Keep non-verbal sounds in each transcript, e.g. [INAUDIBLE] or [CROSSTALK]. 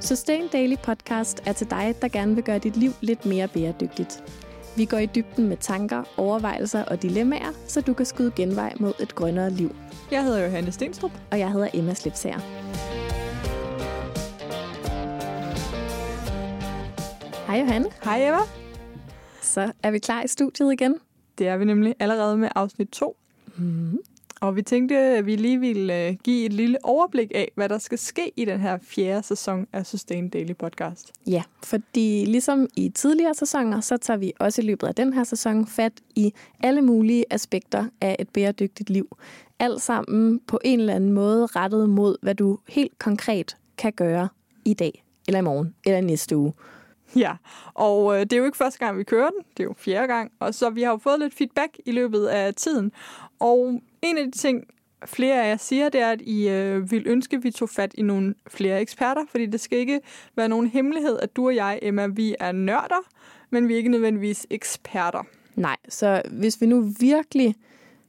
Sustain Daily Podcast er til dig, der gerne vil gøre dit liv lidt mere bæredygtigt. Vi går i dybden med tanker, overvejelser og dilemmaer, så du kan skyde genvej mod et grønnere liv. Jeg hedder Johanne Stenstrup. Og jeg hedder Emma Slipsager. Hej Johanne. Hej Eva. Så er vi klar i studiet igen. Det er vi nemlig allerede med afsnit 2. Mm. Og vi tænkte, at vi lige ville øh, give et lille overblik af, hvad der skal ske i den her fjerde sæson af Sustain Daily Podcast. Ja, fordi ligesom i tidligere sæsoner, så tager vi også i løbet af den her sæson fat i alle mulige aspekter af et bæredygtigt liv. Alt sammen på en eller anden måde rettet mod, hvad du helt konkret kan gøre i dag, eller i morgen, eller næste uge. Ja, og øh, det er jo ikke første gang, vi kører den. Det er jo fjerde gang. Og så vi har jo fået lidt feedback i løbet af tiden. Og en af de ting, flere af jer siger, det er, at I øh, vil ønske, at vi tog fat i nogle flere eksperter, fordi det skal ikke være nogen hemmelighed, at du og jeg, Emma, vi er nørder, men vi er ikke nødvendigvis eksperter. Nej, så hvis vi nu virkelig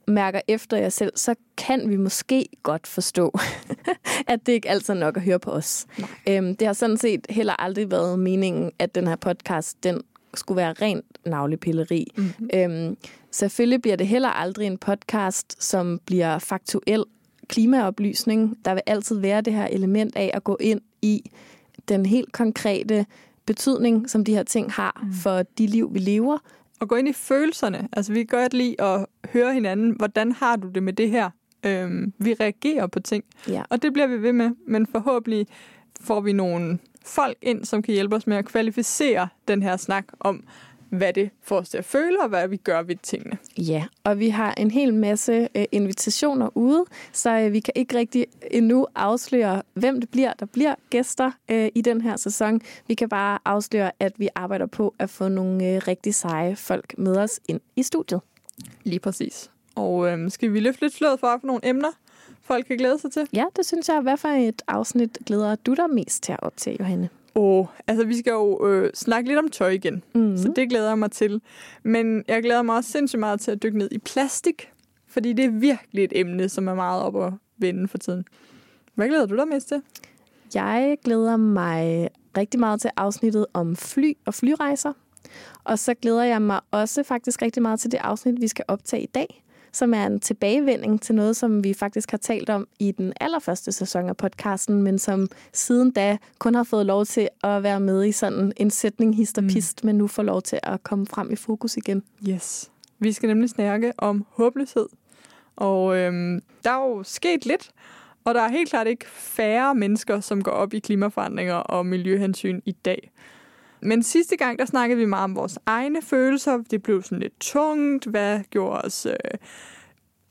mærker efter jer selv, så kan vi måske godt forstå, [LAUGHS] at det ikke altid er nok at høre på os. Øhm, det har sådan set heller aldrig været meningen, at den her podcast, den skulle være rent navlepilleri. Mm-hmm. Øhm, selvfølgelig bliver det heller aldrig en podcast, som bliver faktuel klimaoplysning. Der vil altid være det her element af at gå ind i den helt konkrete betydning, som de her ting har mm. for de liv, vi lever. Og gå ind i følelserne. Altså, vi kan godt lide at høre hinanden. Hvordan har du det med det her? Øhm, vi reagerer på ting. Ja. Og det bliver vi ved med. Men forhåbentlig får vi nogle folk ind, som kan hjælpe os med at kvalificere den her snak om, hvad det får os til at føle, og hvad vi gør ved tingene. Ja, og vi har en hel masse øh, invitationer ude, så øh, vi kan ikke rigtig endnu afsløre, hvem det bliver, der bliver gæster øh, i den her sæson. Vi kan bare afsløre, at vi arbejder på at få nogle øh, rigtig seje folk med os ind i studiet. Lige præcis. Og øh, skal vi løfte lidt sløret for, for nogle emner, folk kan glæde sig til? Ja, det synes jeg. Hvad for et afsnit glæder du dig mest til at optage, Johanne? Åh, altså vi skal jo øh, snakke lidt om tøj igen, mm. så det glæder jeg mig til. Men jeg glæder mig også sindssygt meget til at dykke ned i plastik, fordi det er virkelig et emne, som er meget op at vende for tiden. Hvad glæder du dig mest til? Jeg glæder mig rigtig meget til afsnittet om fly og flyrejser. Og så glæder jeg mig også faktisk rigtig meget til det afsnit, vi skal optage i dag, som er en tilbagevending til noget, som vi faktisk har talt om i den allerførste sæson af podcasten, men som siden da kun har fået lov til at være med i sådan en sætning histerpist, mm. men nu får lov til at komme frem i fokus igen. Yes. Vi skal nemlig snakke om håbløshed. Og øhm, der er jo sket lidt, og der er helt klart ikke færre mennesker, som går op i klimaforandringer og miljøhensyn i dag. Men sidste gang, der snakkede vi meget om vores egne følelser. Det blev sådan lidt tungt. Hvad gjorde os øh,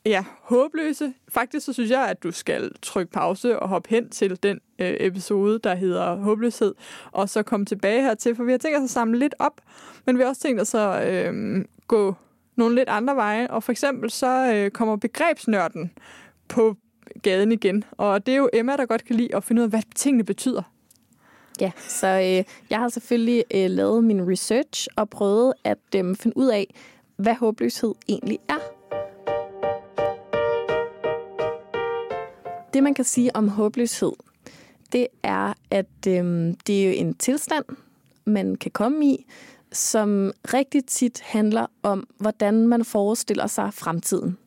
ja, håbløse? Faktisk så synes jeg, at du skal trykke pause og hoppe hen til den øh, episode, der hedder Håbløshed, og så komme tilbage hertil, for vi har tænkt os at samle lidt op, men vi har også tænkt os at øh, gå nogle lidt andre veje, og for eksempel så øh, kommer begrebsnørden på gaden igen, og det er jo Emma, der godt kan lide at finde ud af, hvad tingene betyder. Ja, så øh, jeg har selvfølgelig øh, lavet min research og prøvet at øh, finde ud af, hvad håbløshed egentlig er. Det, man kan sige om håbløshed, det er, at øh, det er jo en tilstand, man kan komme i, som rigtig tit handler om, hvordan man forestiller sig fremtiden.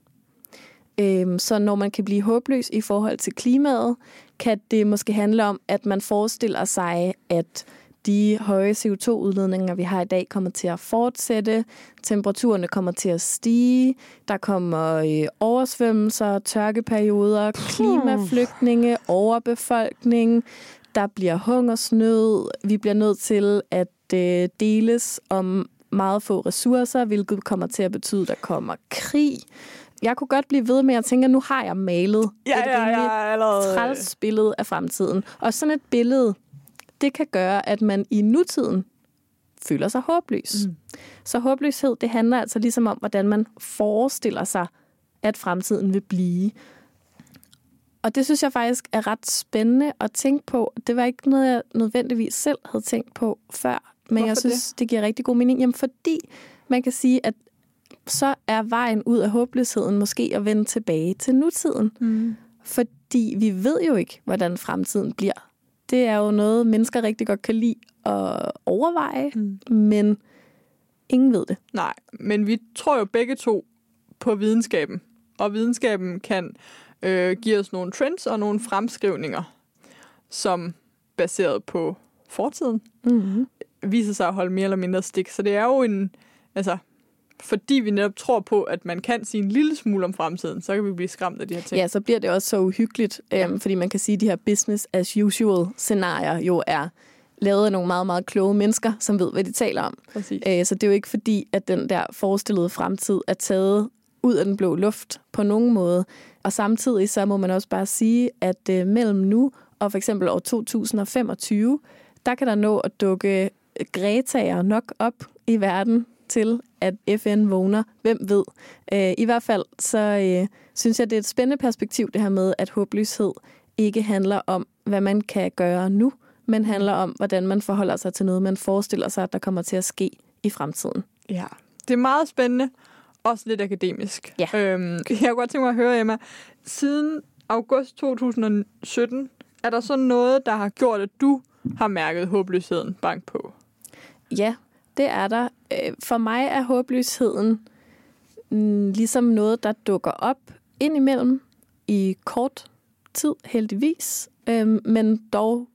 Øh, så når man kan blive håbløs i forhold til klimaet, kan det måske handle om, at man forestiller sig, at de høje CO2-udledninger, vi har i dag, kommer til at fortsætte. Temperaturerne kommer til at stige. Der kommer øh, oversvømmelser, tørkeperioder, klimaflygtninge, overbefolkning. Der bliver hungersnød. Vi bliver nødt til at øh, deles om meget få ressourcer, hvilket kommer til at betyde, at der kommer krig jeg kunne godt blive ved med at tænke, at nu har jeg malet ja, et ja, ja, træls billede af fremtiden. Og sådan et billede, det kan gøre, at man i nutiden føler sig håbløs. Mm. Så håbløshed, det handler altså ligesom om, hvordan man forestiller sig, at fremtiden vil blive. Og det synes jeg faktisk er ret spændende at tænke på. Det var ikke noget, jeg nødvendigvis selv havde tænkt på før, men Hvorfor jeg synes, det? det giver rigtig god mening. Jamen fordi man kan sige, at så er vejen ud af håbløsheden måske at vende tilbage til nutiden. Mm. Fordi vi ved jo ikke, hvordan fremtiden bliver. Det er jo noget, mennesker rigtig godt kan lide at overveje, Mm. men ingen ved det. Nej, men vi tror jo begge to på videnskaben. Og videnskaben kan øh, give os nogle trends og nogle fremskrivninger, som baseret på fortiden Mm-hmm. viser sig at holde mere eller mindre stik. Så det er jo en... Altså, fordi vi netop tror på, at man kan sige en lille smule om fremtiden, så kan vi blive skræmt af de her ting. Ja, så bliver det også så uhyggeligt, øhm, fordi man kan sige, at de her business as usual scenarier jo er lavet af nogle meget, meget kloge mennesker, som ved, hvad de taler om. Præcis. Øh, så det er jo ikke fordi, at den der forestillede fremtid er taget ud af den blå luft på nogen måde. Og samtidig så må man også bare sige, at øh, mellem nu og for eksempel år 2025, der kan der nå at dukke Gretager nok op i verden til, at FN vågner. Hvem ved? Øh, I hvert fald så øh, synes jeg, det er et spændende perspektiv, det her med, at håbløshed ikke handler om, hvad man kan gøre nu, men handler om, hvordan man forholder sig til noget, man forestiller sig, at der kommer til at ske i fremtiden. Ja, det er meget spændende. Også lidt akademisk. Ja. Øhm, jeg kunne godt tænke mig at høre, Emma. Siden august 2017, er der så noget, der har gjort, at du har mærket håbløsheden bank på? Ja, det er der. Øh, for mig er håbløsheden mm, ligesom noget, der dukker op indimellem i kort tid, heldigvis, øhm, men dog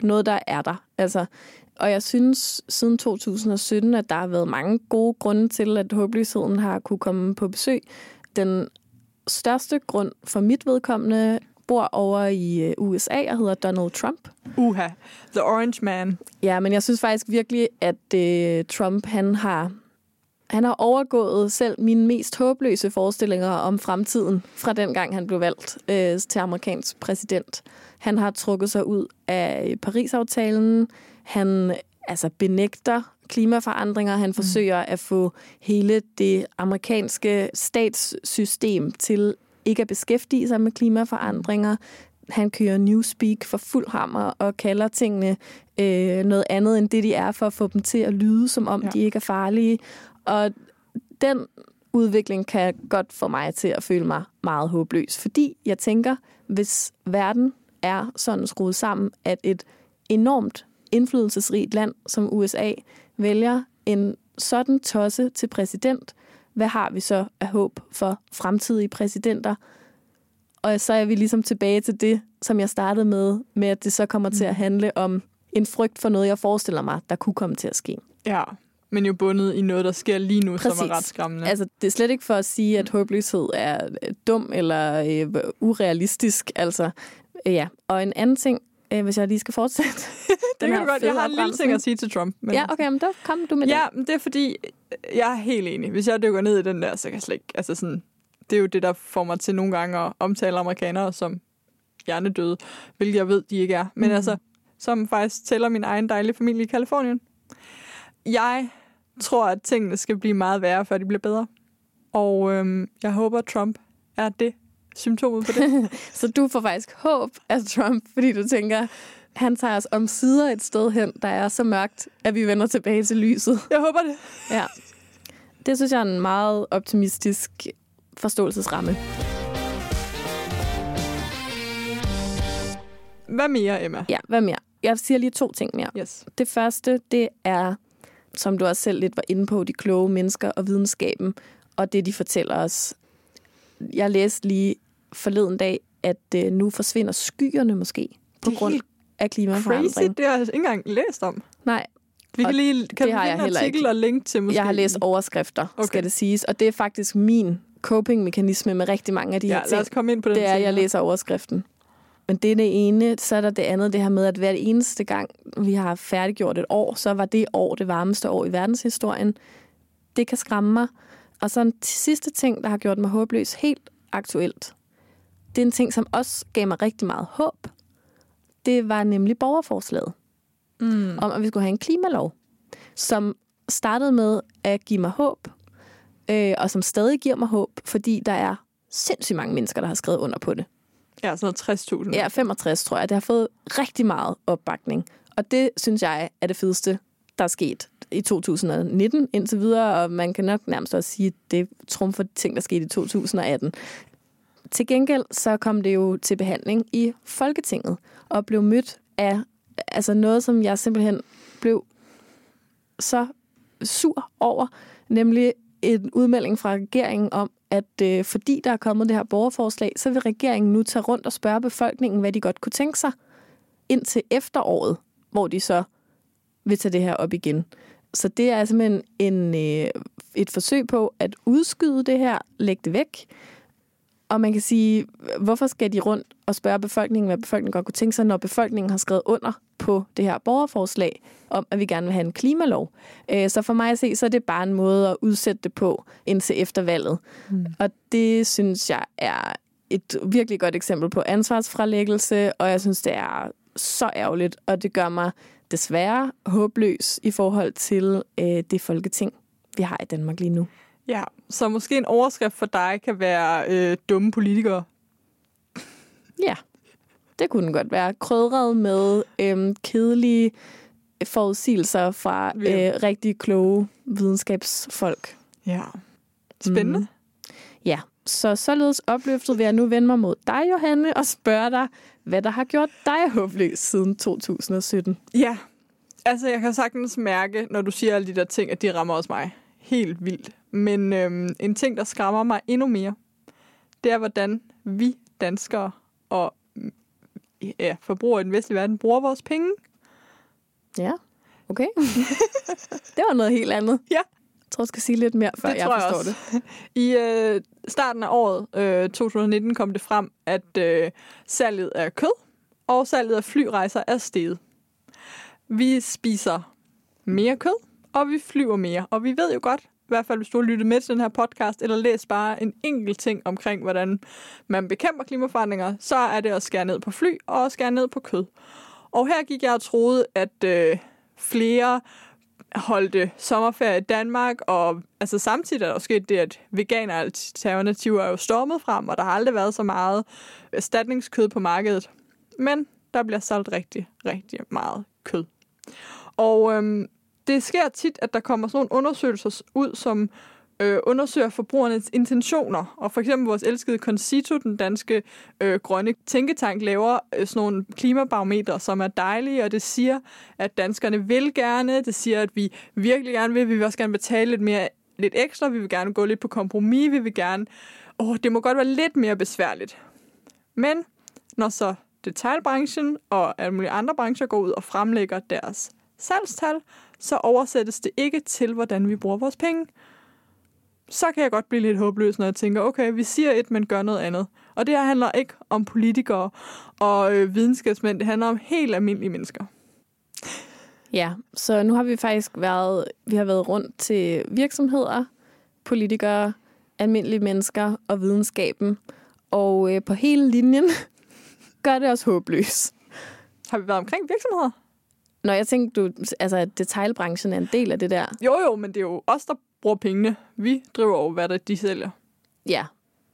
noget, der er der. Altså, og jeg synes siden 2017, at der har været mange gode grunde til, at håbløsheden har kunne komme på besøg. Den største grund for mit vedkommende bor over i øh, USA og hedder Donald Trump. Uha, The Orange Man. Ja, men jeg synes faktisk virkelig, at øh, Trump han har han har overgået selv mine mest håbløse forestillinger om fremtiden fra den gang han blev valgt øh, til amerikansk præsident. Han har trukket sig ud af Paris-aftalen. Han altså benægter klimaforandringer. Han forsøger at få hele det amerikanske statssystem til ikke at beskæftige sig med klimaforandringer. Han kører newspeak for fuld hammer og kalder tingene øh, noget andet end det, de er, for at få dem til at lyde, som om Ja. de ikke er farlige. Og den udvikling kan godt få mig til at føle mig meget håbløs, fordi jeg tænker, hvis verden er sådan skruet sammen, at et enormt indflydelsesrigt land som USA vælger en sådan tosse til præsident, hvad har vi så af håb for fremtidige præsidenter? Og så er vi ligesom tilbage til det, som jeg startede med, med at det så kommer til at handle om en frygt for noget, jeg forestiller mig, der kunne komme til at ske. Ja, men jo bundet i noget, der sker lige nu, som Præcis. er ret skræmmende. Altså, det er slet ikke for at sige, at håbløshed er øh, dum eller øh, urealistisk. Altså, øh, ja. Og en anden ting, øh, hvis jeg lige skal fortsætte. [LAUGHS] det kan du godt. Jeg har en lille ting at sige til Trump. Men Ja, okay, men der kom du med Ja, men det er fordi, jeg er helt enig. Hvis jeg dykker ned i den der, så kan jeg slet ikke... Altså sådan, det er jo det, der får mig til nogle gange at omtale amerikanere som hjernedøde, hvilket jeg ved, de ikke er. Men mm. altså, som faktisk tæller min egen dejlige familie i Kalifornien. Jeg tror, at tingene skal blive meget værre, før de bliver bedre. Og øhm, jeg håber, at Trump er det symptomet på det. det. [LAUGHS] Så du får faktisk håb af Trump, fordi du tænker, han tager os om sider et sted hen, der er så mørkt, at vi vender tilbage til lyset. jeg håber det. Ja. Det synes jeg er en meget optimistisk forståelsesramme. Hvad mere, Emma? Ja, hvad mere? Jeg siger lige to ting mere. Yes. Det første, det er, som du også selv lidt var inde på, de kloge mennesker og videnskaben, og det, de fortæller os. Jeg læste lige forleden dag, at øh, nu forsvinder skyerne måske på Det er grund helt af Crazy, klimaforandring. det har jeg ikke engang læst om. Nej, Vi kan lige kan det har jeg heller artikel ikke. og link til måske. jeg har læst overskrifter, okay. Skal det siges, og det er faktisk min coping-mekanisme med rigtig mange af de Ja, her lad ting. os komme ind på den det er, at jeg læser overskriften. Men det er det ene. Så er der det andet, det her med, at hver eneste gang, vi har færdiggjort et år, så var det år det varmeste år i verdenshistorien. Det kan skræmme mig. Og så en sidste ting, der har gjort mig håbløs helt aktuelt. Det er en ting, som også gav mig rigtig meget håb. Det var nemlig borgerforslaget Mm. om, at vi skulle have en klimalov, som startede med at give mig håb, øh, og som stadig giver mig håb, fordi der er sindssygt mange mennesker, der har skrevet under på det. Ja, sådan noget 60.000. Ja, 65 tror jeg. Det har fået rigtig meget opbakning. Og det synes jeg er det fedeste, der er sket i 2019 indtil videre, og man kan nok nærmest også sige, at det trumfer ting, der skete i 2018. Til gengæld så kom det jo til behandling i Folketinget og blev mødt af altså noget, som jeg simpelthen blev så sur over, nemlig en udmelding fra regeringen om, at øh, fordi der er kommet det her borgerforslag, så vil regeringen nu tage rundt og spørge befolkningen, hvad de godt kunne tænke sig, indtil efteråret, hvor de så vil tage det her op igen. Så det er simpelthen en, øh, et forsøg på at udskyde det her, lægge det væk. Og man kan sige, hvorfor skal de rundt og spørge befolkningen, hvad befolkningen godt kunne tænke sig, når befolkningen har skrevet under på det her borgerforslag om, at vi gerne vil have en klimalov. Øh, så for mig at se, så er det bare en måde at udsætte det på indtil efter valget. Mm. Og det synes jeg er et virkelig godt eksempel på ansvarsfralæggelse, og jeg synes, det er så ærgerligt, og det gør mig desværre håbløs i forhold til øh, det folketing, vi har i Danmark lige nu. Ja, så måske en overskrift for dig kan være øh, dumme politikere. Ja, det kunne den godt være. Krødret med øh, kedelige forudsigelser fra øh, rigtig kloge videnskabsfolk. Ja, spændende. Mm. Ja, så således opløftet vil jeg nu vende mig mod dig, Johanne, og spørge dig, hvad der har gjort dig håbløs siden 2017. Ja, altså jeg kan sagtens mærke, når du siger alle de der ting, at de rammer også mig helt vildt. Men øhm, en ting, der skræmmer mig endnu mere, det er, hvordan vi danskere og ja, forbrugere i den vestlige verden bruger vores penge. Ja, okay. [LAUGHS] det var noget helt andet. Ja. Jeg tror, jeg skal sige lidt mere, før det jeg forstår jeg det. [LAUGHS] I øh, starten af året øh, 2019 kom det frem, at øh, salget af kød og salget af flyrejser er steget. Vi spiser mere kød, og vi flyver mere. Og vi ved jo godt, hvert fald hvis du har lyttet med til den her podcast, eller læst bare en enkelt ting omkring, hvordan man bekæmper klimaforandringer, så er det at skære ned på fly og at skære ned på kød. Og her gik jeg og troede, at øh, flere holdte sommerferie i Danmark, og altså samtidig er der sket det, at veganeralternativer er jo stormet frem, og der har aldrig været så meget erstatningskød på markedet. Men der bliver solgt rigtig, rigtig meget kød. Og øhm, det sker tit, at der kommer sådan nogle undersøgelser ud, som øh, undersøger forbrugernes intentioner. Og for eksempel vores elskede Concito, den danske øh, grønne tænketank, laver øh, sådan nogle klimabarometer, som er dejlige, og det siger, at danskerne vil gerne. Det siger, at vi virkelig gerne vil. Vi vil også gerne betale lidt mere lidt ekstra. Vi vil gerne gå lidt på kompromis. Vi vil gerne... Åh, det må godt være lidt mere besværligt. Men når så detailbranchen og alle mulige andre brancher går ud og fremlægger deres salgstal, så oversættes det ikke til, hvordan vi bruger vores penge. Så kan jeg godt blive lidt håbløs, når jeg tænker, okay, vi siger et, men gør noget andet. Og det her handler ikke om politikere og øh, videnskabsmænd, det handler om helt almindelige mennesker. Ja, så nu har vi faktisk været, vi har været rundt til virksomheder, politikere, almindelige mennesker og videnskaben. Og øh, på hele linjen [LAUGHS] gør det os håbløs. Har vi været omkring virksomheder? Når jeg tænkte, du, altså, at detailbranchen er en del af det der. Jo, jo, men det er jo os, der bruger pengene. Vi driver over, hvad der de sælger. Ja,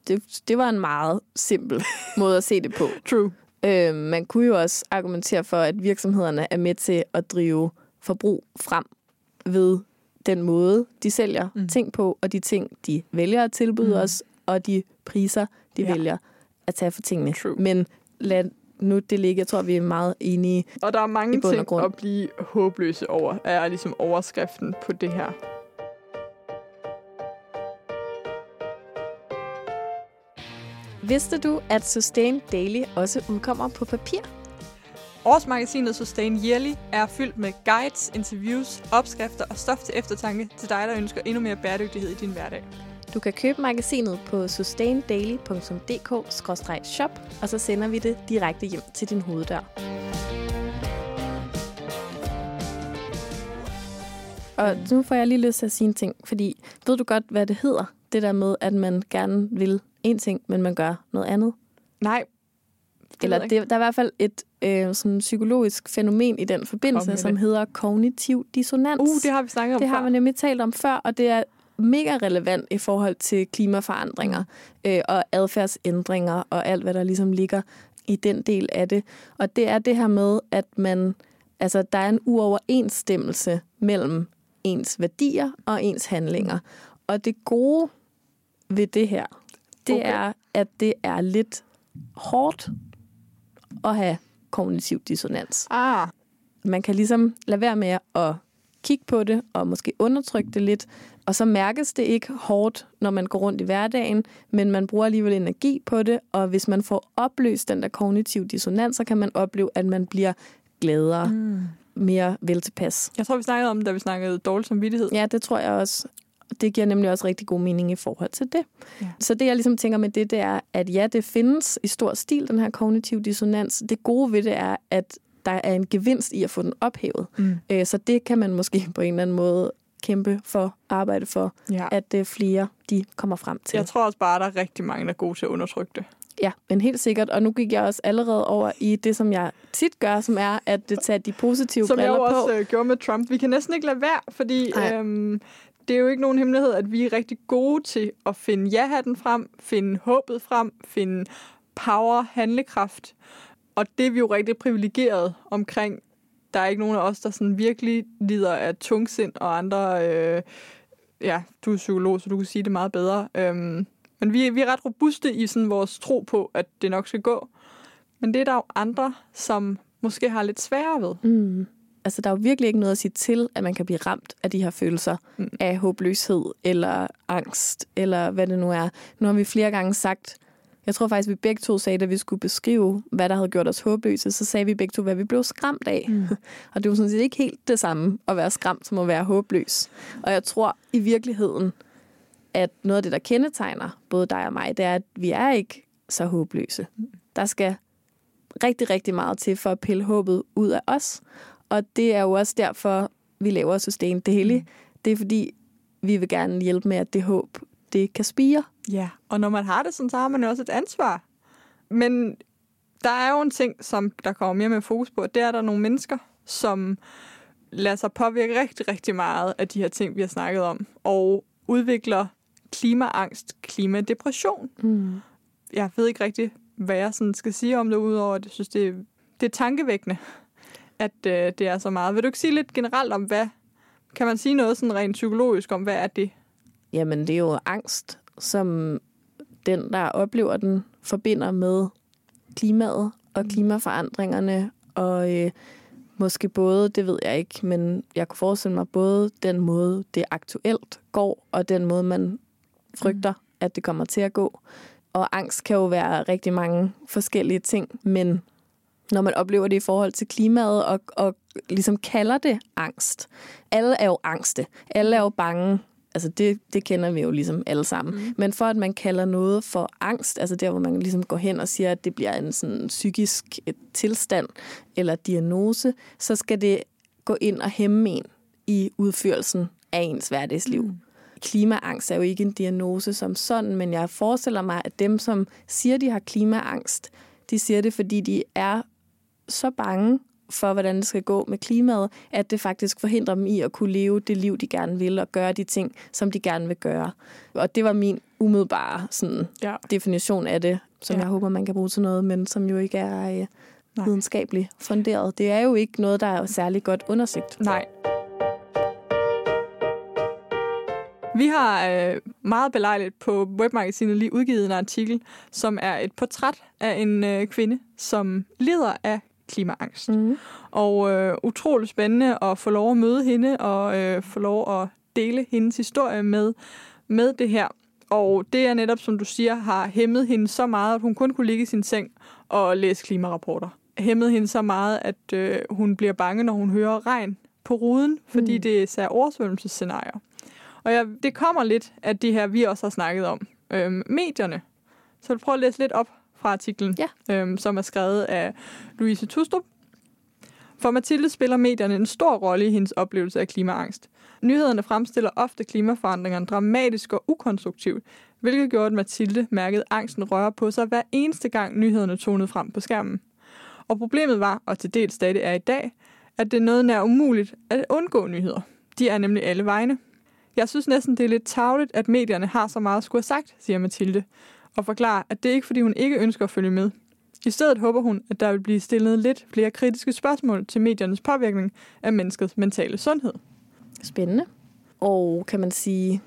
det, det var en meget simpel [LAUGHS] måde at se det på. True. Øh, man kunne jo også argumentere for, at virksomhederne er med til at drive forbrug frem ved den måde, de sælger mm. ting på, og de ting, de vælger at tilbyde mm. os, og de priser, de ja. vælger at tage for tingene. True. Men lad nu det ligge. Jeg tror, vi er meget enige Og der er mange ting at blive håbløse over, er ligesom overskriften på det her. Vidste du, at Sustain Daily også udkommer på papir? Årsmagasinet Sustain Yearly er fyldt med guides, interviews, opskrifter og stof til eftertanke til dig, der ønsker endnu mere bæredygtighed i din hverdag. Du kan købe magasinet på sustaindaily.dk-shop, og så sender vi det direkte hjem til din hoveddør. Og nu får jeg lige lyst til at sige en ting, fordi ved du godt, hvad det hedder? Det der med, at man gerne vil en ting, men man gør noget andet? Nej. Det Eller det, der er i hvert fald et øh, sådan psykologisk fænomen i den forbindelse, som hedder kognitiv dissonans. Uh, det har vi snakket om Det før. har vi nemlig talt om før, og det er mega relevant i forhold til klimaforandringer øh, og adfærdsændringer og alt, hvad der ligesom ligger i den del af det. Og det er det her med, at man, altså, der er en uoverensstemmelse mellem ens værdier og ens handlinger. Og det gode ved det her, det okay. er, at det er lidt hårdt at have kognitiv dissonans. Ah. man kan ligesom lade være med at kigge på det og måske undertrykke det lidt, og så mærkes det ikke hårdt, når man går rundt i hverdagen, men man bruger alligevel energi på det, og hvis man får opløst den der kognitive dissonans, så kan man opleve, at man bliver gladere, mm. mere vel tilpas. Jeg tror, vi snakkede om, da vi snakkede dårlig samvittighed. Ja, det tror jeg også. Det giver nemlig også rigtig god mening i forhold til det. Ja. Så det, jeg ligesom tænker med det, det er, at ja, det findes i stor stil, den her kognitive dissonans. Det gode ved det er, at der er en gevinst i at få den ophævet. Mm. Øh, så det kan man måske på en eller anden måde kæmpe for, arbejde for, ja. at øh, flere de kommer frem til. Jeg tror også bare, at der er rigtig mange, der er gode til at undertrykke det. Ja, men helt sikkert. Og nu gik jeg også allerede over i det, som jeg tit gør, som er at det tager de positive som briller på. Som jeg også øh, gjorde med Trump. Vi kan næsten ikke lade være, fordi øhm, det er jo ikke nogen hemmelighed, at vi er rigtig gode til at finde ja-hatten frem, finde håbet frem, finde power, handlekraft. Og det er vi jo rigtig privilegeret omkring. Der er ikke nogen af os, der sådan virkelig lider af tungsind og andre... Øh, ja, du er psykolog, så du kan sige det meget bedre. Øhm, men vi, vi er ret robuste i sådan vores tro på, at det nok skal gå. Men det er der jo andre, som måske har lidt sværere ved. Mm. Altså, der er jo virkelig ikke noget at sige til, at man kan blive ramt af de her følelser mm. af håbløshed eller angst, eller hvad det nu er. Nu har vi flere gange sagt, jeg tror faktisk, vi begge to sagde, at vi skulle beskrive, hvad der havde gjort os håbløse, så sagde vi begge to, hvad vi blev skræmt af. Mm. [LAUGHS] Og det var sådan set ikke helt det samme at være skræmt, som at være håbløs. Og jeg tror i virkeligheden, at noget af det, der kendetegner både dig og mig, det er, at vi er ikke så håbløse. Der skal rigtig, rigtig meget til for at pille håbet ud af os. Og det er jo også derfor, vi laver Sustain Daily. Mm. Det er fordi, vi vil gerne hjælpe med, at det håb, det kan spire. Ja, og når man har det sådan, så har man jo også et ansvar. Men der er jo en ting, som der kommer mere med fokus på, det er, at der er nogle mennesker, som lader sig påvirke rigtig, rigtig meget af de her ting, vi har snakket om, og udvikler klimaangst, klimadepression. Mm. Jeg ved ikke rigtig, hvad jeg sådan skal sige om det, udover at jeg synes, det er, det er tankevækkende, at øh, det er så meget. Vil du ikke sige lidt generelt om, hvad kan man sige noget sådan rent psykologisk om, hvad er det? Jamen, det er jo angst, som den, der oplever den, forbinder med klimaet og mm. klimaforandringerne, og øh, måske både, det ved jeg ikke, men jeg kunne forestille mig både den måde, det aktuelt går, og den måde, man frygter, mm. at det kommer til at gå. Og angst kan jo være rigtig mange forskellige ting, men når man oplever det i forhold til klimaet og, og ligesom kalder det angst. Alle er jo angste. Alle er jo bange. Altså det, det kender vi jo ligesom alle sammen. Mm. Men for at man kalder noget for angst, altså der hvor man ligesom går hen og siger, at det bliver en sådan psykisk tilstand eller diagnose, så skal det gå ind og hæmme en i udførelsen af ens hverdagsliv. Mm klimaangst er jo ikke en diagnose som sådan, men jeg forestiller mig, at dem, som siger, de har klimaangst, de siger det, fordi de er så bange for, hvordan det skal gå med klimaet, at det faktisk forhindrer dem i at kunne leve det liv, de gerne vil, og gøre de ting, som de gerne vil gøre. Og det var min umiddelbare sådan, ja. definition af det, som ja. jeg håber, man kan bruge til noget, men som jo ikke er øh, videnskabeligt funderet. Det er jo ikke noget, der er særlig godt undersøgt. Nej, Vi har øh, meget belejligt på webmagasinet lige udgivet en artikel, som er et portræt af en øh, kvinde, som lider af klimaangst. Mm. Og øh, utroligt spændende at få lov at møde hende og øh, få lov at dele hendes historie med, med det her. Og det er netop, som du siger, har hæmmet hende så meget, at hun kun kunne ligge i sin seng og læse klimarapporter. Hæmmet hende så meget, at øh, hun bliver bange, når hun hører regn på ruden, fordi mm. det er oversvømmelsesscenarier. Og ja, det kommer lidt af det her, vi også har snakket om. Øhm, medierne. Så jeg prøve at læse lidt op fra artiklen, ja. øhm, som er skrevet af Louise Tustrup. For Mathilde spiller medierne en stor rolle i hendes oplevelse af klimaangst. Nyhederne fremstiller ofte klimaforandringerne dramatisk og ukonstruktivt, hvilket gjorde, at Mathilde mærkede angsten røre på sig hver eneste gang nyhederne tonede frem på skærmen. Og problemet var, og til dels stadig er i dag, at det er noget nær umuligt at undgå nyheder. De er nemlig alle vegne. Jeg synes næsten, det er lidt tavligt, at medierne har så meget at skulle have sagt, siger Mathilde, og forklarer, at det er ikke, fordi hun ikke ønsker at følge med. I stedet håber hun, at der vil blive stillet lidt flere kritiske spørgsmål til mediernes påvirkning af menneskets mentale sundhed. Spændende. Og kan man sige,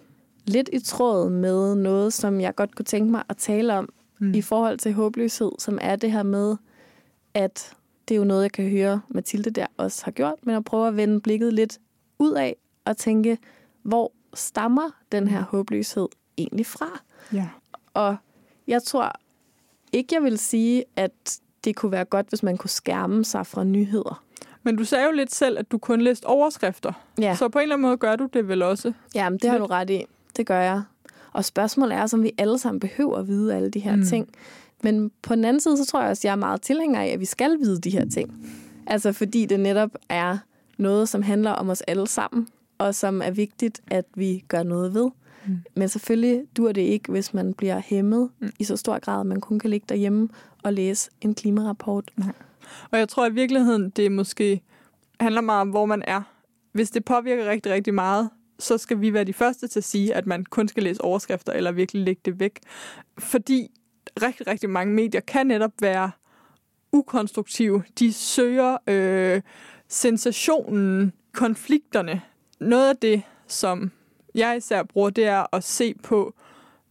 lidt i tråd med noget, som jeg godt kunne tænke mig at tale om mm. i forhold til håbløshed, som er det her med, at det er jo noget, jeg kan høre Mathilde der også har gjort, men at prøve at vende blikket lidt ud af og tænke, hvor stammer den her håbløshed egentlig fra? Ja. Og jeg tror ikke, jeg vil sige, at det kunne være godt, hvis man kunne skærme sig fra nyheder. Men du sagde jo lidt selv, at du kun læste overskrifter. Ja. Så på en eller anden måde gør du det vel også. Jamen, det har du ret i. Det gør jeg. Og spørgsmålet er, om vi alle sammen behøver at vide alle de her mm. ting. Men på den anden side, så tror jeg også, at jeg er meget tilhænger af, at vi skal vide de her ting. Altså fordi det netop er noget, som handler om os alle sammen, og som er vigtigt, at vi gør noget ved. Mm. Men selvfølgelig dur det ikke, hvis man bliver hæmmet mm. i så stor grad, at man kun kan ligge derhjemme og læse en klimarapport. Nej. Og jeg tror i virkeligheden, det måske handler meget om, hvor man er. Hvis det påvirker rigtig, rigtig meget, så skal vi være de første til at sige, at man kun skal læse overskrifter eller virkelig lægge det væk. Fordi rigtig, rigtig mange medier kan netop være ukonstruktive. De søger øh, sensationen, konflikterne. Noget af det, som jeg især bruger, det er at se på,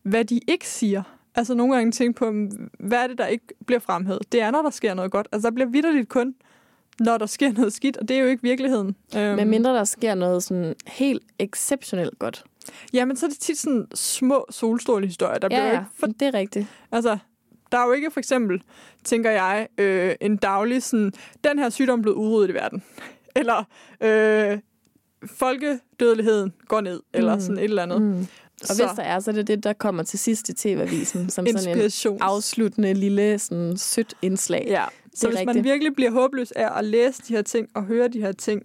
hvad de ikke siger. Altså nogle gange tænke på, hvad er det, der ikke bliver fremhævet? Det er, når der sker noget godt. Altså der bliver vidderligt kun, når der sker noget skidt, og det er jo ikke virkeligheden. Men øhm. mindre der sker noget sådan helt exceptionelt godt. Ja, men så er det tit sådan små solstrålehistorier, der ja, bliver ja, ikke for... det er rigtigt. Altså, der er jo ikke for eksempel, tænker jeg, øh, en daglig sådan, den her sygdom blev udryddet i verden. [LAUGHS] Eller øh, folkedødeligheden går ned, mm. eller sådan et eller andet. Mm. Og så. hvis der er, så er det det, der kommer til sidst i TV-avisen, som sådan en afsluttende lille sådan sødt indslag. Ja, så hvis rigtigt. man virkelig bliver håbløs af at læse de her ting og høre de her ting,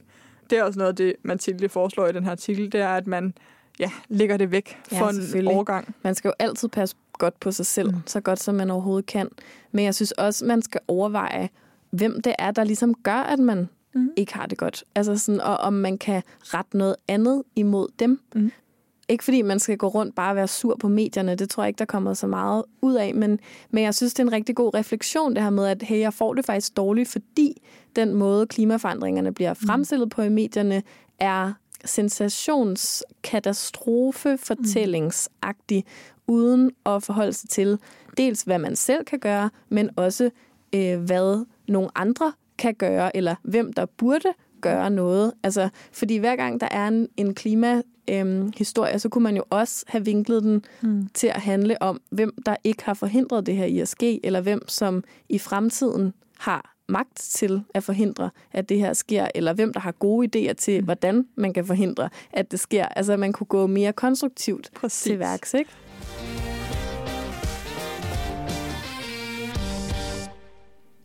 det er også noget af det, Mathilde foreslår i den her artikel, det er, at man ja, lægger det væk for ja, en overgang. Man skal jo altid passe godt på sig selv, mm. så godt som man overhovedet kan. Men jeg synes også, man skal overveje, hvem det er, der ligesom gør, at man mm. ikke har det godt. Altså sådan, og om man kan rette noget andet imod dem. Mm. Ikke fordi man skal gå rundt bare og være sur på medierne, det tror jeg ikke, der kommer så meget ud af, men, men jeg synes, det er en rigtig god refleksion, det her med, at hey, jeg får det faktisk dårligt, fordi den måde, klimaforandringerne bliver mm. fremstillet på i medierne, er sensationskatastrofe-fortællingsagtig, uden at forholde sig til dels, hvad man selv kan gøre, men også, øh, hvad nogle andre kan gøre, eller hvem der burde gøre noget. Altså, fordi hver gang der er en, en klimahistorie, øh, så kunne man jo også have vinklet den mm. til at handle om, hvem der ikke har forhindret det her i at ske, eller hvem som i fremtiden har magt til at forhindre, at det her sker, eller hvem der har gode idéer til, mm. hvordan man kan forhindre, at det sker. Altså, man kunne gå mere konstruktivt Præcis. til værks, ikke?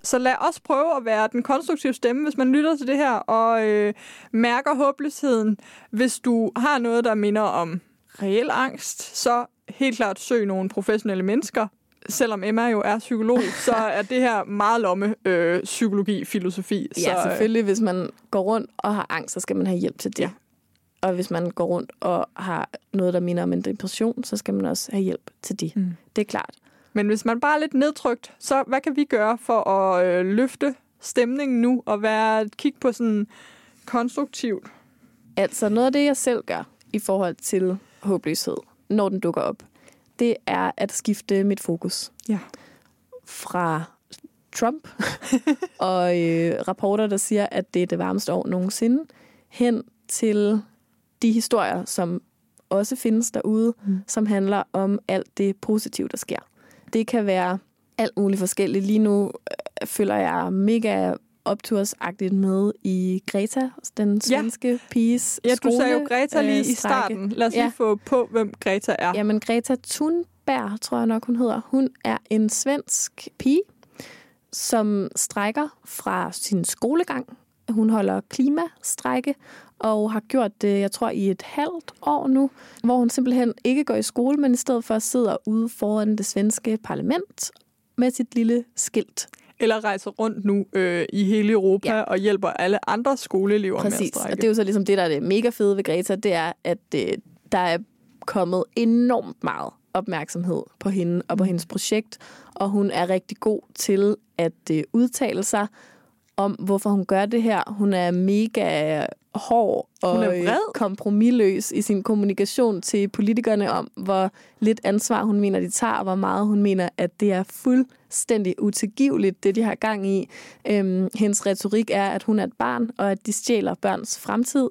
Så lad os prøve at være den konstruktive stemme, hvis man lytter til det her og øh, mærker håbløsheden. Hvis du har noget, der minder om reel angst, så helt klart søg nogle professionelle mennesker. Selvom Emma jo er psykolog, [LAUGHS] så er det her meget lomme øh, psykologi, filosofi. Så, ja, selvfølgelig. Hvis man går rundt og har angst, så skal man have hjælp til det. Ja. Og hvis man går rundt og har noget, der minder om en depression, så skal man også have hjælp til det. Mm. Det er klart. Men hvis man bare er lidt nedtrykt, så hvad kan vi gøre for at øh, løfte stemningen nu og være kigge på sådan konstruktivt? Altså noget af det, jeg selv gør i forhold til håbløshed, når den dukker op, det er at skifte mit fokus. Ja. Fra Trump [LAUGHS] og øh, rapporter, der siger, at det er det varmeste år nogensinde, hen til de historier, som også findes derude, mm. som handler om alt det positive, der sker. Det kan være alt muligt forskelligt. Lige nu øh, føler jeg mega optursagtigt med i Greta, den svenske ja. piges Ja, du sagde jo Greta lige øh, i starten. Lad os ja. lige få på, hvem Greta er. Jamen, Greta Thunberg, tror jeg nok, hun hedder. Hun er en svensk pige, som strækker fra sin skolegang. Hun holder klimastrække, og har gjort det, jeg tror, i et halvt år nu, hvor hun simpelthen ikke går i skole, men i stedet for sidder ude foran det svenske parlament med sit lille skilt. Eller rejser rundt nu øh, i hele Europa ja. og hjælper alle andre skoleelever Præcis. med at strække. og det er jo så ligesom det, der er det mega fede ved Greta, det er, at øh, der er kommet enormt meget opmærksomhed på hende og på mm. hendes projekt, og hun er rigtig god til at øh, udtale sig om, hvorfor hun gør det her. Hun er mega hård og er øh, kompromilløs i sin kommunikation til politikerne om, hvor lidt ansvar hun mener, de tager, og hvor meget hun mener, at det er fuldstændig utilgiveligt, det de har gang i. Øhm, hendes retorik er, at hun er et barn, og at de stjæler børns fremtid,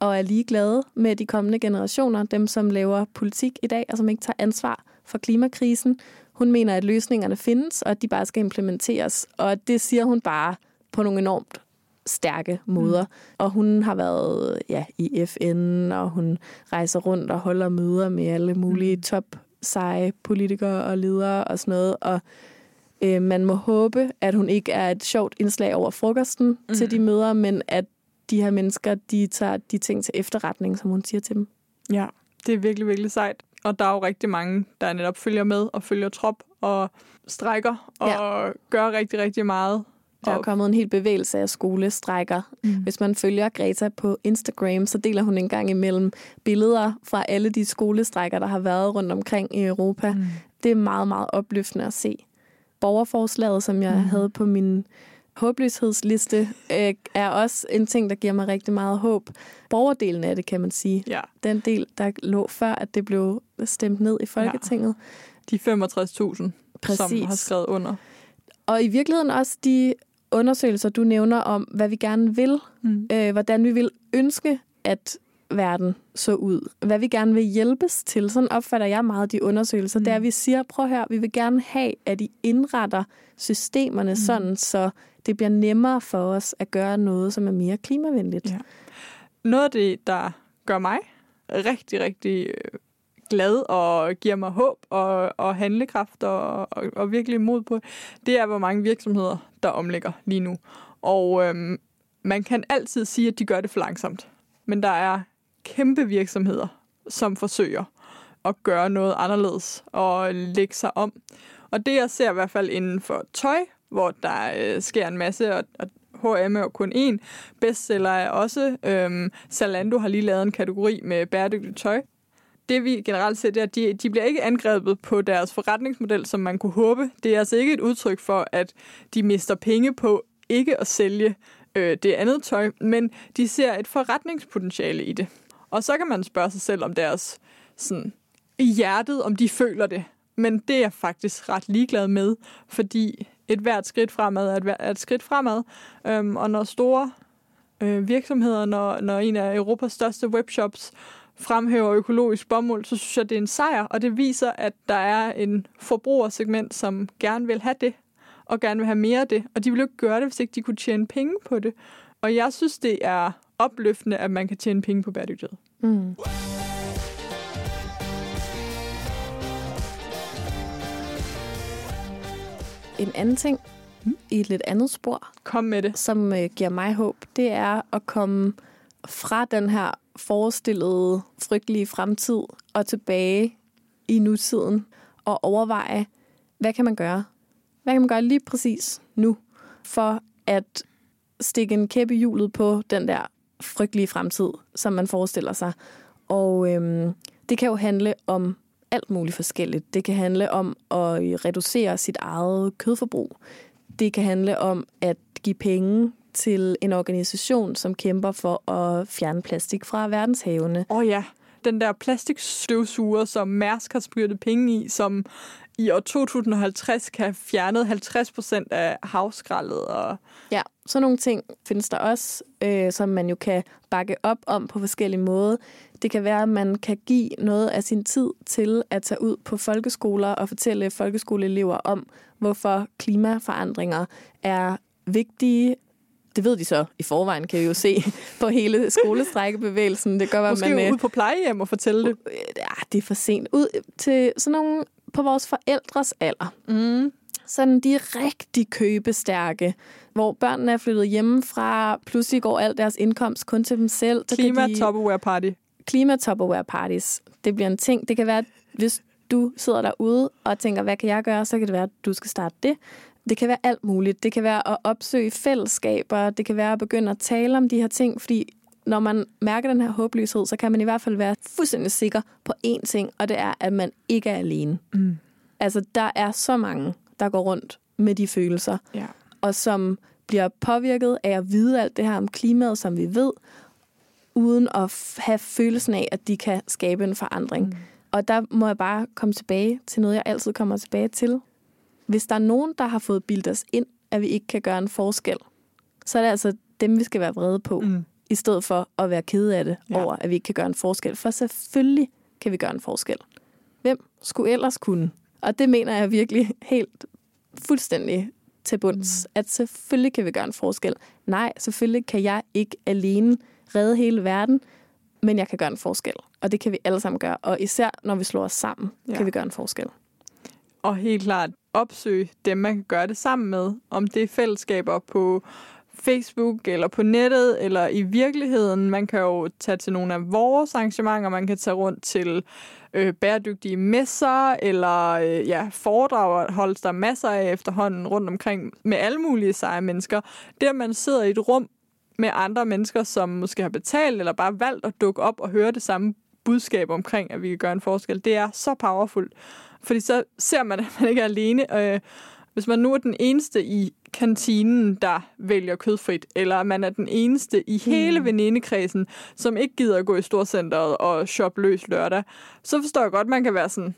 og er ligeglade med de kommende generationer, dem som laver politik i dag, og som ikke tager ansvar for klimakrisen. Hun mener, at løsningerne findes, og at de bare skal implementeres. Og det siger hun bare på nogle enormt stærke måder. Mm. Og hun har været ja, i FN, og hun rejser rundt og holder møder med alle mulige Mm. top seje politikere og ledere og sådan noget. Og øh, man må håbe, at hun ikke er et sjovt indslag over frokosten mm. Til de møder, men at de her mennesker, de tager de ting til efterretning, som hun siger til dem. Ja, det er virkelig, virkelig sejt. Og der er jo rigtig mange, der netop følger med og følger trop og strækker og ja. gør rigtig, rigtig meget. Der er kommet en hel bevægelse af skolestrækker. Mm. Hvis man følger Greta på Instagram, så deler hun en gang imellem billeder fra alle de skolestrækker, der har været rundt omkring i Europa. Mm. Det er meget, meget opløftende at se. Borgerforslaget, som jeg mm. havde på min håbløshedsliste, øh, er også en ting, der giver mig rigtig meget håb. Borgerdelen af det, kan man sige. Ja, Den del, der lå før, at det blev stemt ned i Folketinget. de 65.000, Præcis. som har skrevet under. Og i virkeligheden også de undersøgelser, du nævner om, hvad vi gerne vil, Mm. øh, hvordan vi vil ønske, at verden så ud. Hvad vi gerne vil hjælpes til. Sådan opfatter jeg meget de undersøgelser. Mm. Mm. Det er, at vi siger, prøv her, vi vil gerne have, at I indretter systemerne mm. sådan, så det bliver nemmere for os at gøre noget, som er mere klimavenligt. Ja. Noget af det, der gør mig rigtig, rigtig øh, glad og giver mig håb og, og handlekraft og, og, og virkelig mod på, det er, hvor mange virksomheder, der omlægger lige nu. Og øhm, man kan altid sige, at de gør det for langsomt. Men der er kæmpe virksomheder, som forsøger at gøre noget anderledes og lægge sig om. Og det jeg ser i hvert fald inden for tøj, hvor der øh, sker en masse, og, og H&M er kun én. Bestseller er også. Øhm, Zalando har lige lavet en kategori med bæredygtigt tøj. Det vi generelt ser, det er, at de, de bliver ikke angrebet på deres forretningsmodel, som man kunne håbe. Det er altså ikke et udtryk for, at de mister penge på ikke at sælge øh, det andet tøj, men de ser et forretningspotentiale i det. Og så kan man spørge sig selv om deres sådan, i hjertet, om de føler det. Men det er jeg faktisk ret ligeglad med, fordi et hvert skridt fremad er et, hver- er et skridt fremad. Øhm, og når store øh, virksomheder, når, når en af Europas største webshops fremhæver økologisk bomuld, så synes jeg, det er en sejr, og det viser, at der er en forbrugersegment, som gerne vil have det, og gerne vil have mere af det, og de ville jo ikke gøre det, hvis ikke de kunne tjene penge på det. Og jeg synes, det er opløftende, at man kan tjene penge på bæredygtighed. Mm. En anden ting Mm. i et lidt andet spor, Kom med det. som øh, giver mig håb, det er at komme fra den her forestillede, frygtelige fremtid og tilbage i nutiden og overveje, hvad kan man gøre? Hvad kan man gøre lige præcis nu for at stikke en kæppe i hjulet på den der frygtelige fremtid, som man forestiller sig? Og øhm, det kan jo handle om alt muligt forskelligt. Det kan handle om at reducere sit eget kødforbrug. Det kan handle om at give penge til en organisation, som kæmper for at fjerne plastik fra verdenshavene. Åh oh ja, den der plastikstøvsuger, som Mærsk har spyttet penge i, som i år 2050 kan have fjernet 50 procent af havskraldet. Og Ja, sådan nogle ting findes der også, øh, som man jo kan bakke op om på forskellige måder. Det kan være, at man kan give noget af sin tid til at tage ud på folkeskoler og fortælle folkeskoleelever om, hvorfor klimaforandringer er vigtige. Det ved de så i forvejen, kan vi jo se [LAUGHS] på hele skolestrækkebevægelsen. Det gør, måske man... øh, ud på plejehjem og fortælle det. Ja, det er for sent. Ud til sådan nogle på vores forældres alder. Mm. Sådan de rigtig købestærke, hvor børnene er flyttet hjemmefra, pludselig går al deres indkomst kun til dem selv. Så Klima de- Tupperware Party. Klima Tupperware Parties. Det bliver en ting. Det kan være, hvis du sidder derude og tænker, hvad kan jeg gøre, så kan det være, at du skal starte det. Det kan være alt muligt. Det kan være at opsøge fællesskaber. Det kan være at begynde at tale om de her ting, fordi når man mærker den her håbløshed, så kan man i hvert fald være fuldstændig sikker på én ting, og det er, at man ikke er alene. Mm. Altså, der er så mange, der går rundt med de følelser, Ja. og som bliver påvirket af at vide alt det her om klimaet, som vi ved, uden at have følelsen af, at de kan skabe en forandring. Mm. Og der må jeg bare komme tilbage til noget, jeg altid kommer tilbage til. Hvis der er nogen, der har fået bildet os ind, at vi ikke kan gøre en forskel, så er det altså dem, vi skal være vrede på, mm. i stedet for at være kede af det ja. over, at vi ikke kan gøre en forskel. For selvfølgelig kan vi gøre en forskel. Hvem skulle ellers kunne? Og det mener jeg virkelig helt fuldstændig til bunds, mm. at selvfølgelig kan vi gøre en forskel. Nej, selvfølgelig kan jeg ikke alene redde hele verden, men jeg kan gøre en forskel. Og det kan vi alle sammen gøre. Og især når vi slår os sammen, ja. kan vi gøre en forskel. Og helt klart opsøge dem, man kan gøre det sammen med. Om det er fællesskaber på Facebook eller på nettet eller i virkeligheden. Man kan jo tage til nogle af vores arrangementer, man kan tage rundt til øh, bæredygtige messer eller øh, ja, foredrag, holdes der masser af efterhånden rundt omkring med alle mulige seje mennesker. Det, at man sidder i et rum med andre mennesker, som måske har betalt eller bare valgt at dukke op og høre det samme budskab omkring, at vi kan gøre en forskel, det er så powerfult. Fordi så ser man, [LAUGHS] at man ikke er alene. Øh, hvis man nu er den eneste i kantinen, der vælger kødfrit, eller man er den eneste i hele mm. venindekredsen, som ikke gider at gå i storcenteret og shoppe løs lørdag, så forstår jeg godt, at man kan være sådan,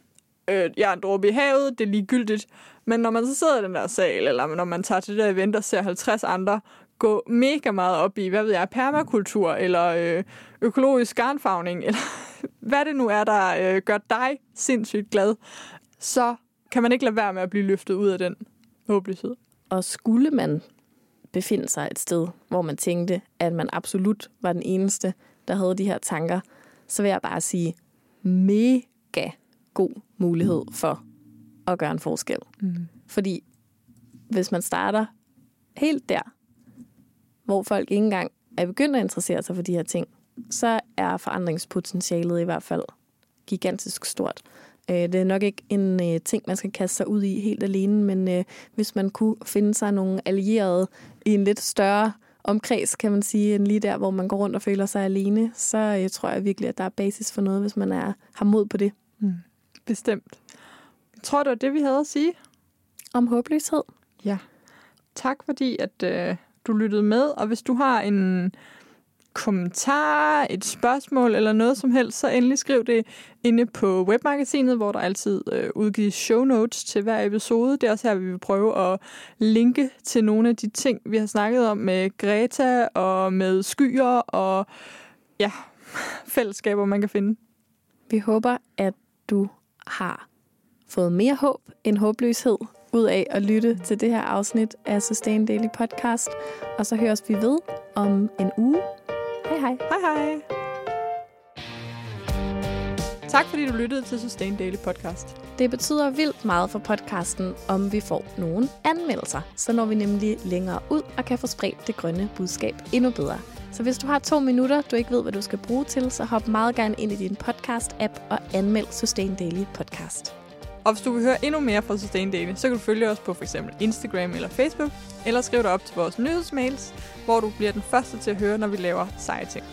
øh, jeg er en dråbe i havet, det er ligegyldigt. Men når man så sidder i den der sal, eller når man tager til det der event og ser 50 andre gå mega meget op i, hvad ved jeg, permakultur, eller øh, økologisk garnfagning, [LAUGHS] eller hvad det nu er, der øh, gør dig sindssygt glad, så kan man ikke lade være med at blive løftet ud af den håbløshed. Og skulle man befinde sig et sted, hvor man tænkte, at man absolut var den eneste, der havde de her tanker, så vil jeg bare sige, mega god mulighed for at gøre en forskel. Mm. Fordi hvis man starter helt der, hvor folk ikke engang er begyndt at interessere sig for de her ting, så er forandringspotentialet i hvert fald gigantisk stort. Øh, det er nok ikke en øh, ting, man skal kaste sig ud i helt alene, men øh, hvis man kunne finde sig nogle allierede i en lidt større omkreds, kan man sige, end lige der, hvor man går rundt og føler sig alene, så tror jeg virkelig, at der er basis for noget, hvis man er, har mod på det. Mm. Bestemt. Jeg tror, det var det, vi havde at sige. Om håbløshed. Ja. Tak fordi, at øh, du lyttede med, og hvis du har en kommentar, et spørgsmål eller noget som helst, så endelig skriv det inde på webmagasinet, hvor der altid øh, udgives show notes til hver episode. Det er også her, vi vil prøve at linke til nogle af de ting, vi har snakket om med Greta og med skyer og ja, fællesskaber, man kan finde. Vi håber, at du har fået mere håb end håbløshed ud af at lytte til det her afsnit af Sustain Daily Podcast. Og så høres vi ved om en uge. Hej hej. Hej hej. Tak fordi du lyttede til Sustain Daily Podcast. Det betyder vildt meget for podcasten, om vi får nogle anmeldelser. Så når vi nemlig længere ud og kan få spredt det grønne budskab endnu bedre. Så hvis du har to minutter, du ikke ved, hvad du skal bruge til, så hop meget gerne ind i din podcast-app og anmeld Sustain Daily Podcast. Og hvis du vil høre endnu mere fra Sustain Daily, så kan du følge os på f.eks. Instagram eller Facebook, eller skriv dig op til vores nyhedsmails, hvor du bliver den første til at høre, når vi laver seje ting.